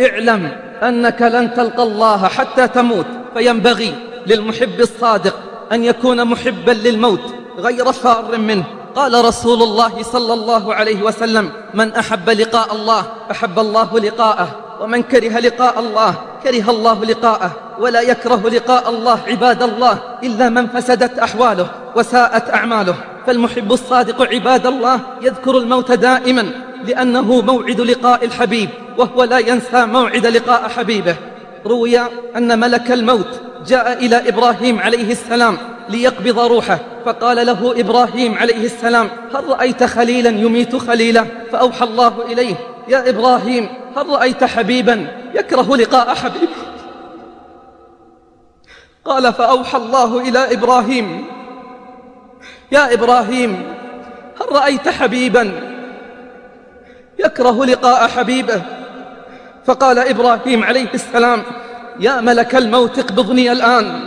اعلم أنك لن تلقى الله حتى تموت فينبغي للمحب الصادق أن يكون محبا للموت غير فار منه. قال رسول الله صلى الله عليه وسلم من أحب لقاء الله أحب الله لقاءه ومن كره لقاء الله كره الله لقاءه ولا يكره لقاء الله عباد الله إلا من فسدت أحواله وساءت أعماله. فالمحب الصادق عباد الله يذكر الموت دائما لأنه موعد لقاء الحبيب وهو لا ينسى موعد لقاء حبيبه. روي أن ملك الموت جاء إلى إبراهيم عليه السلام ليقبض روحه فقال له إبراهيم عليه السلام هل رأيت خليلا يميت خليلا؟ فأوحى الله إليه يا إبراهيم هل رأيت حبيبا يكره لقاء حبيبه قال فأوحى الله إلى إبراهيم يا إبراهيم هل رأيت حبيبا يكره لقاء حبيبه. فقال إبراهيم عليه السلام يا ملك الموت اقبضني الآن.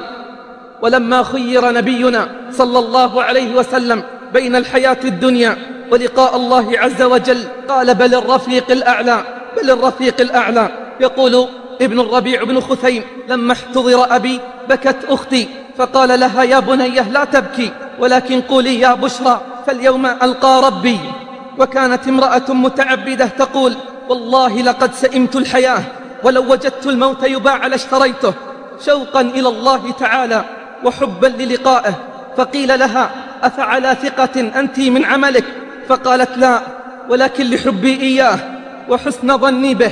ولما خير نبينا صلى الله عليه وسلم بين الحياة الدنيا ولقاء الله عز وجل قال بل الرفيق الأعلى بل الرفيق الأعلى. يقول ابن الربيع بن خثيم لما احتضر أبي بكت أختي فقال لها يا بنيه لا تبكي ولكن قولي يا بشرى فاليوم ألقى ربي. وكانت امرأة متعبدة تقول والله لقد سئمت الحياة ولو وجدت الموت يباع لاشتريته شوقا إلى الله تعالى وحبا للقائه. فقيل لها أفعلى ثقة أنت من عملك؟ فقالت لا ولكن لحبي إياه وحسن ظني به.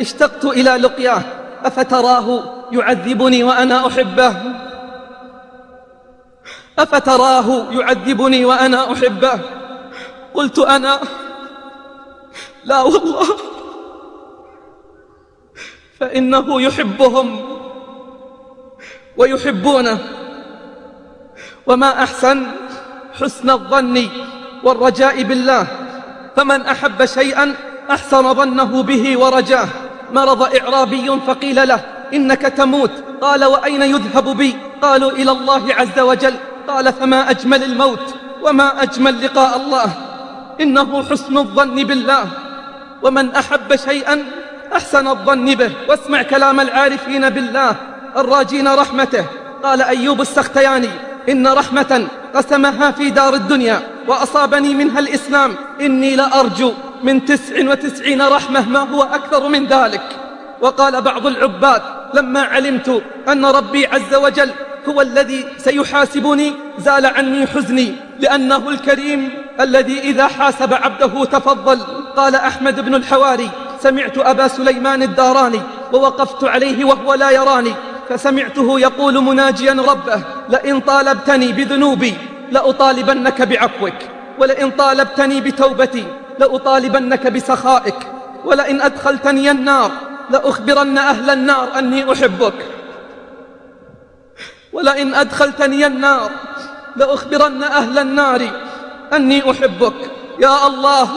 اشتقت إلى لقياه أفتراه يعذبني وأنا أحبه؟ أفتراه يعذبني وأنا أحبه؟ قلت أنا. لا والله. فإنه يحبهم ويحبونه. وما أحسن حسن الظن والرجاء بالله. فمن أحب شيئا أحسن ظنه به ورجاه. مرض إعرابي فقيل له إنك تموت. قال وأين يذهب بي؟ قالوا إلى الله عز وجل. قال فما أجمل الموت وما أجمل لقاء الله. إنه حسن الظن بالله. ومن أحب شيئا أحسن الظن به. واسمع كلام العارفين بالله الراجين رحمته. قال أيوب السختياني إن رحمة قسمها في دار الدنيا وأصابني منها الإسلام. إني لأرجو من تسع وتسعين رحمة ما هو أكثر من ذلك. وقال بعض العباد لما علمت أن ربي عز وجل هو الذي سيحاسبني زال عني حزني لأنه الكريم الذي إذا حاسب عبده تفضل. قال أحمد بن الحواري سمعت أبا سليمان الداراني ووقفت عليه وهو لا يراني فسمعته يقول مناجيا ربه لئن طالبتني بذنوبي لأطالبنك بعفوك ولئن طالبتني بتوبتي لأطالبنك بسخائك ولئن أدخلتني النار لأخبرن أهل النار أني أحبك ولئن أدخلتني النار لأخبرن أهل النار أني أحبك. يا الله.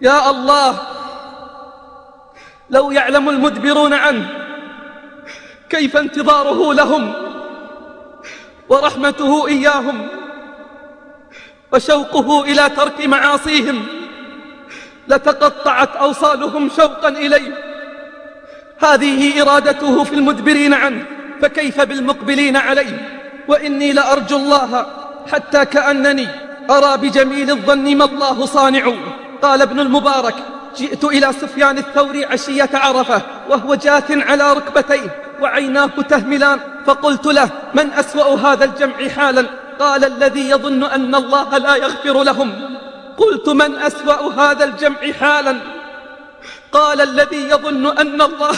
يا الله. لو يعلم المدبرون عنه كيف انتظاره لهم ورحمته إياهم وشوقه إلى ترك معاصيهم لتقطعت أوصالهم شوقا إليه. هذه إرادته في المدبرين عنه فكيف بالمقبلين عليه؟ وإني لأرجو الله حتى كأنني أرى بجميل الظن ما الله صانع. قال ابن المبارك جئت إلى سفيان الثوري عشية عرفة وهو جاث على ركبتيه وعيناه تهملان فقلت له من أسوأ هذا الجمع حالا؟ قال الذي يظن أن الله لا يغفر لهم. قلت من أسوأ هذا الجمع حالا؟ قال الذي يظن أن الله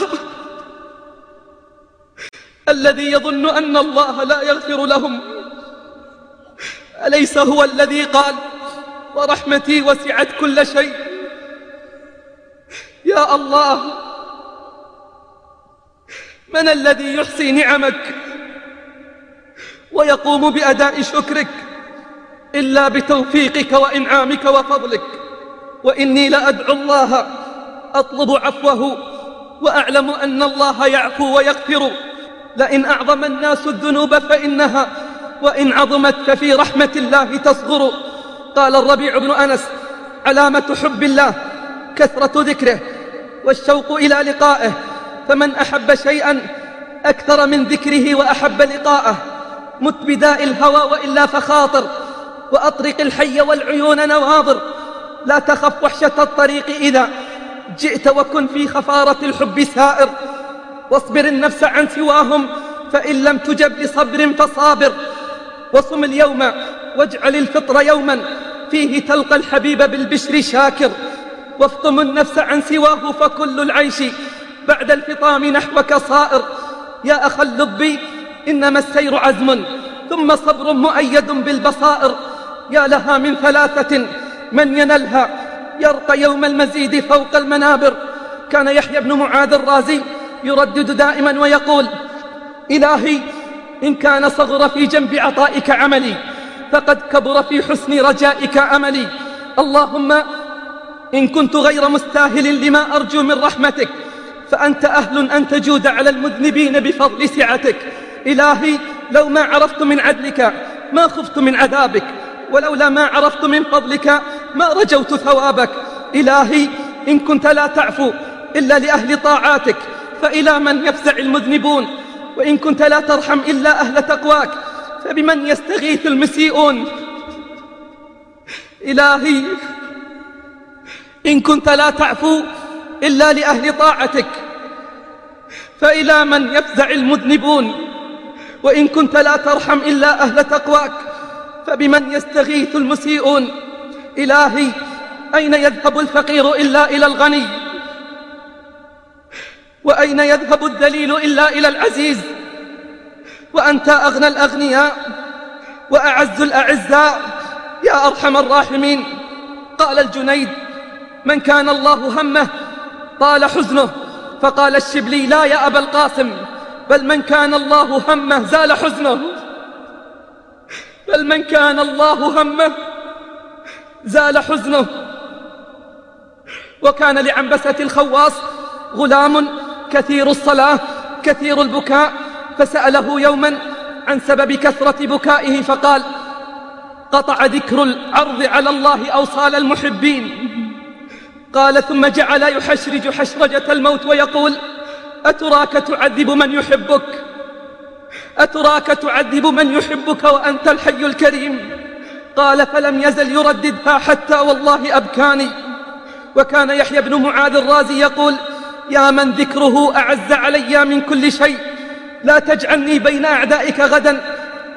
الذي يظن أن الله لا يغفر لهم. أليس هو الذي قال ورحمتي وسعت كل شيء؟ يا الله من الذي يحصي نعمك ويقوم بأداء شكرك إلا بتوفيقك وإنعامك وفضلك؟ وإني لأدعو الله أطلب عفوه وأعلم أن الله يعفو ويغفر. لئن أعظم الناس الذنوب فإنها وإن عظمت ففي رحمة الله تصغر. قال الربيع بن أنس علامة حب الله كثرة ذكره والشوق إلى لقائه. فمن أحب شيئا أكثر من ذكره وأحب لقاءه. مت بداء الهوى وإلا فخاطر وأطرق الحي والعيون نواظر. لا تخف وحشة الطريق إذا جئت وكن في خفارة الحب سائر. واصبر النفس عن سواهم فإن لم تجب لصبر فصابر. وصم اليوم واجعل الفطر يوما. فيه تلقى الحبيب بالبشر شاكر. وافطم النفس عن سواه فكل العيش بعد الفطام نحوك صائر. يا أخا اللب إنما السير عزم ثم صبر مؤيد بالبصائر. يا لها من ثلاثة من ينلها. يرقى يوم المزيد فوق المنابر. كان يحيى بن معاذ الرازي يردد دائما ويقول إلهي إن كان صغر في جنب عطائك عملي فقد كبر في حسن رجائك أملي اللهم إن كنت غير مستاهل لما أرجو من رحمتك فأنت أهل أن تجود على المذنبين بفضل سعتك. إلهي لو ما عرفت من عدلك ما خفت من عذابك. ولولا ما عرفت من فضلك ما رجوت ثوابك. إلهي إن كنت لا تعفو إلا لأهل طاعاتك فإلى من يفزع المذنبون؟ وإن كنت لا ترحم إلا أهل تقواك فبمن يستغيث المسيئون؟ إلهي إن كنت لا تعفو إلا لأهل طاعتك فإلى من يفزع المذنبون؟ وإن كنت لا ترحم إلا أهل تقواك فبمن يستغيث المسيئون؟ إلهي أين يذهب الفقير إلا إلى الغني؟ وأين يذهب الذليل إلا إلى العزيز؟ وأنت أغنى الأغنياء وأعز الأعزاء يا أرحم الراحمين. قال الجنيد من كان الله همه؟ طال حزنه. فقال الشبلي لا يا أبا القاسم بل من كان الله همه زال حزنه. بل من كان الله همه زال حزنه. وكان لعنبسة الخواص غلام كثير الصلاة كثير البكاء. فسأله يوما عن سبب كثرة بكائه فقال قطع ذكر العرض على الله أوصال المحبين. قال ثم جعل يحشرج حشرجة الموت ويقول أتراك تعذب من يحبك؟ أتراك تعذب من يحبك وأنت الحي الكريم؟ قال فلم يزل يرددها حتى والله أبكاني. وكان يحيى بن معاذ الرازي يقول يا من ذكره أعز علي من كل شيء. لا تجعلني بين أعدائك غدا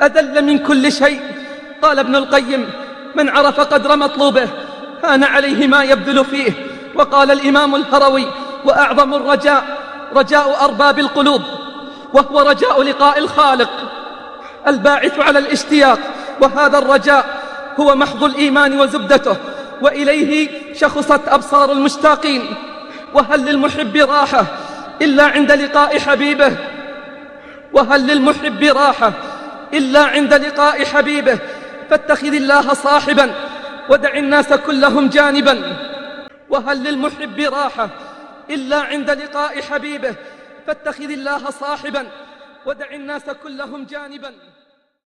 أذل من كل شيء. قال ابن القيم من عرف قدر مطلوبه هان عليه ما يبذل فيه. وقال الإمام الهروي وأعظم الرجاء رجاء أرباب القلوب وهو رجاء لقاء الخالق. الباعث على الاشتياق وهذا الرجاء هو محض الإيمان وزبدته. وإليه شخصت أبصار المشتاقين. وهل للمحب راحة إلا عند لقاء حبيبه؟ وهل للمحب راحة إلا عند لقاء حبيبه؟ فاتخذ الله صاحبا ودع الناس كلهم جانبا. وهل للمحب راحة إلا عند لقاء حبيبه؟ فاتخذ الله صاحبا ودع الناس كلهم جانبا.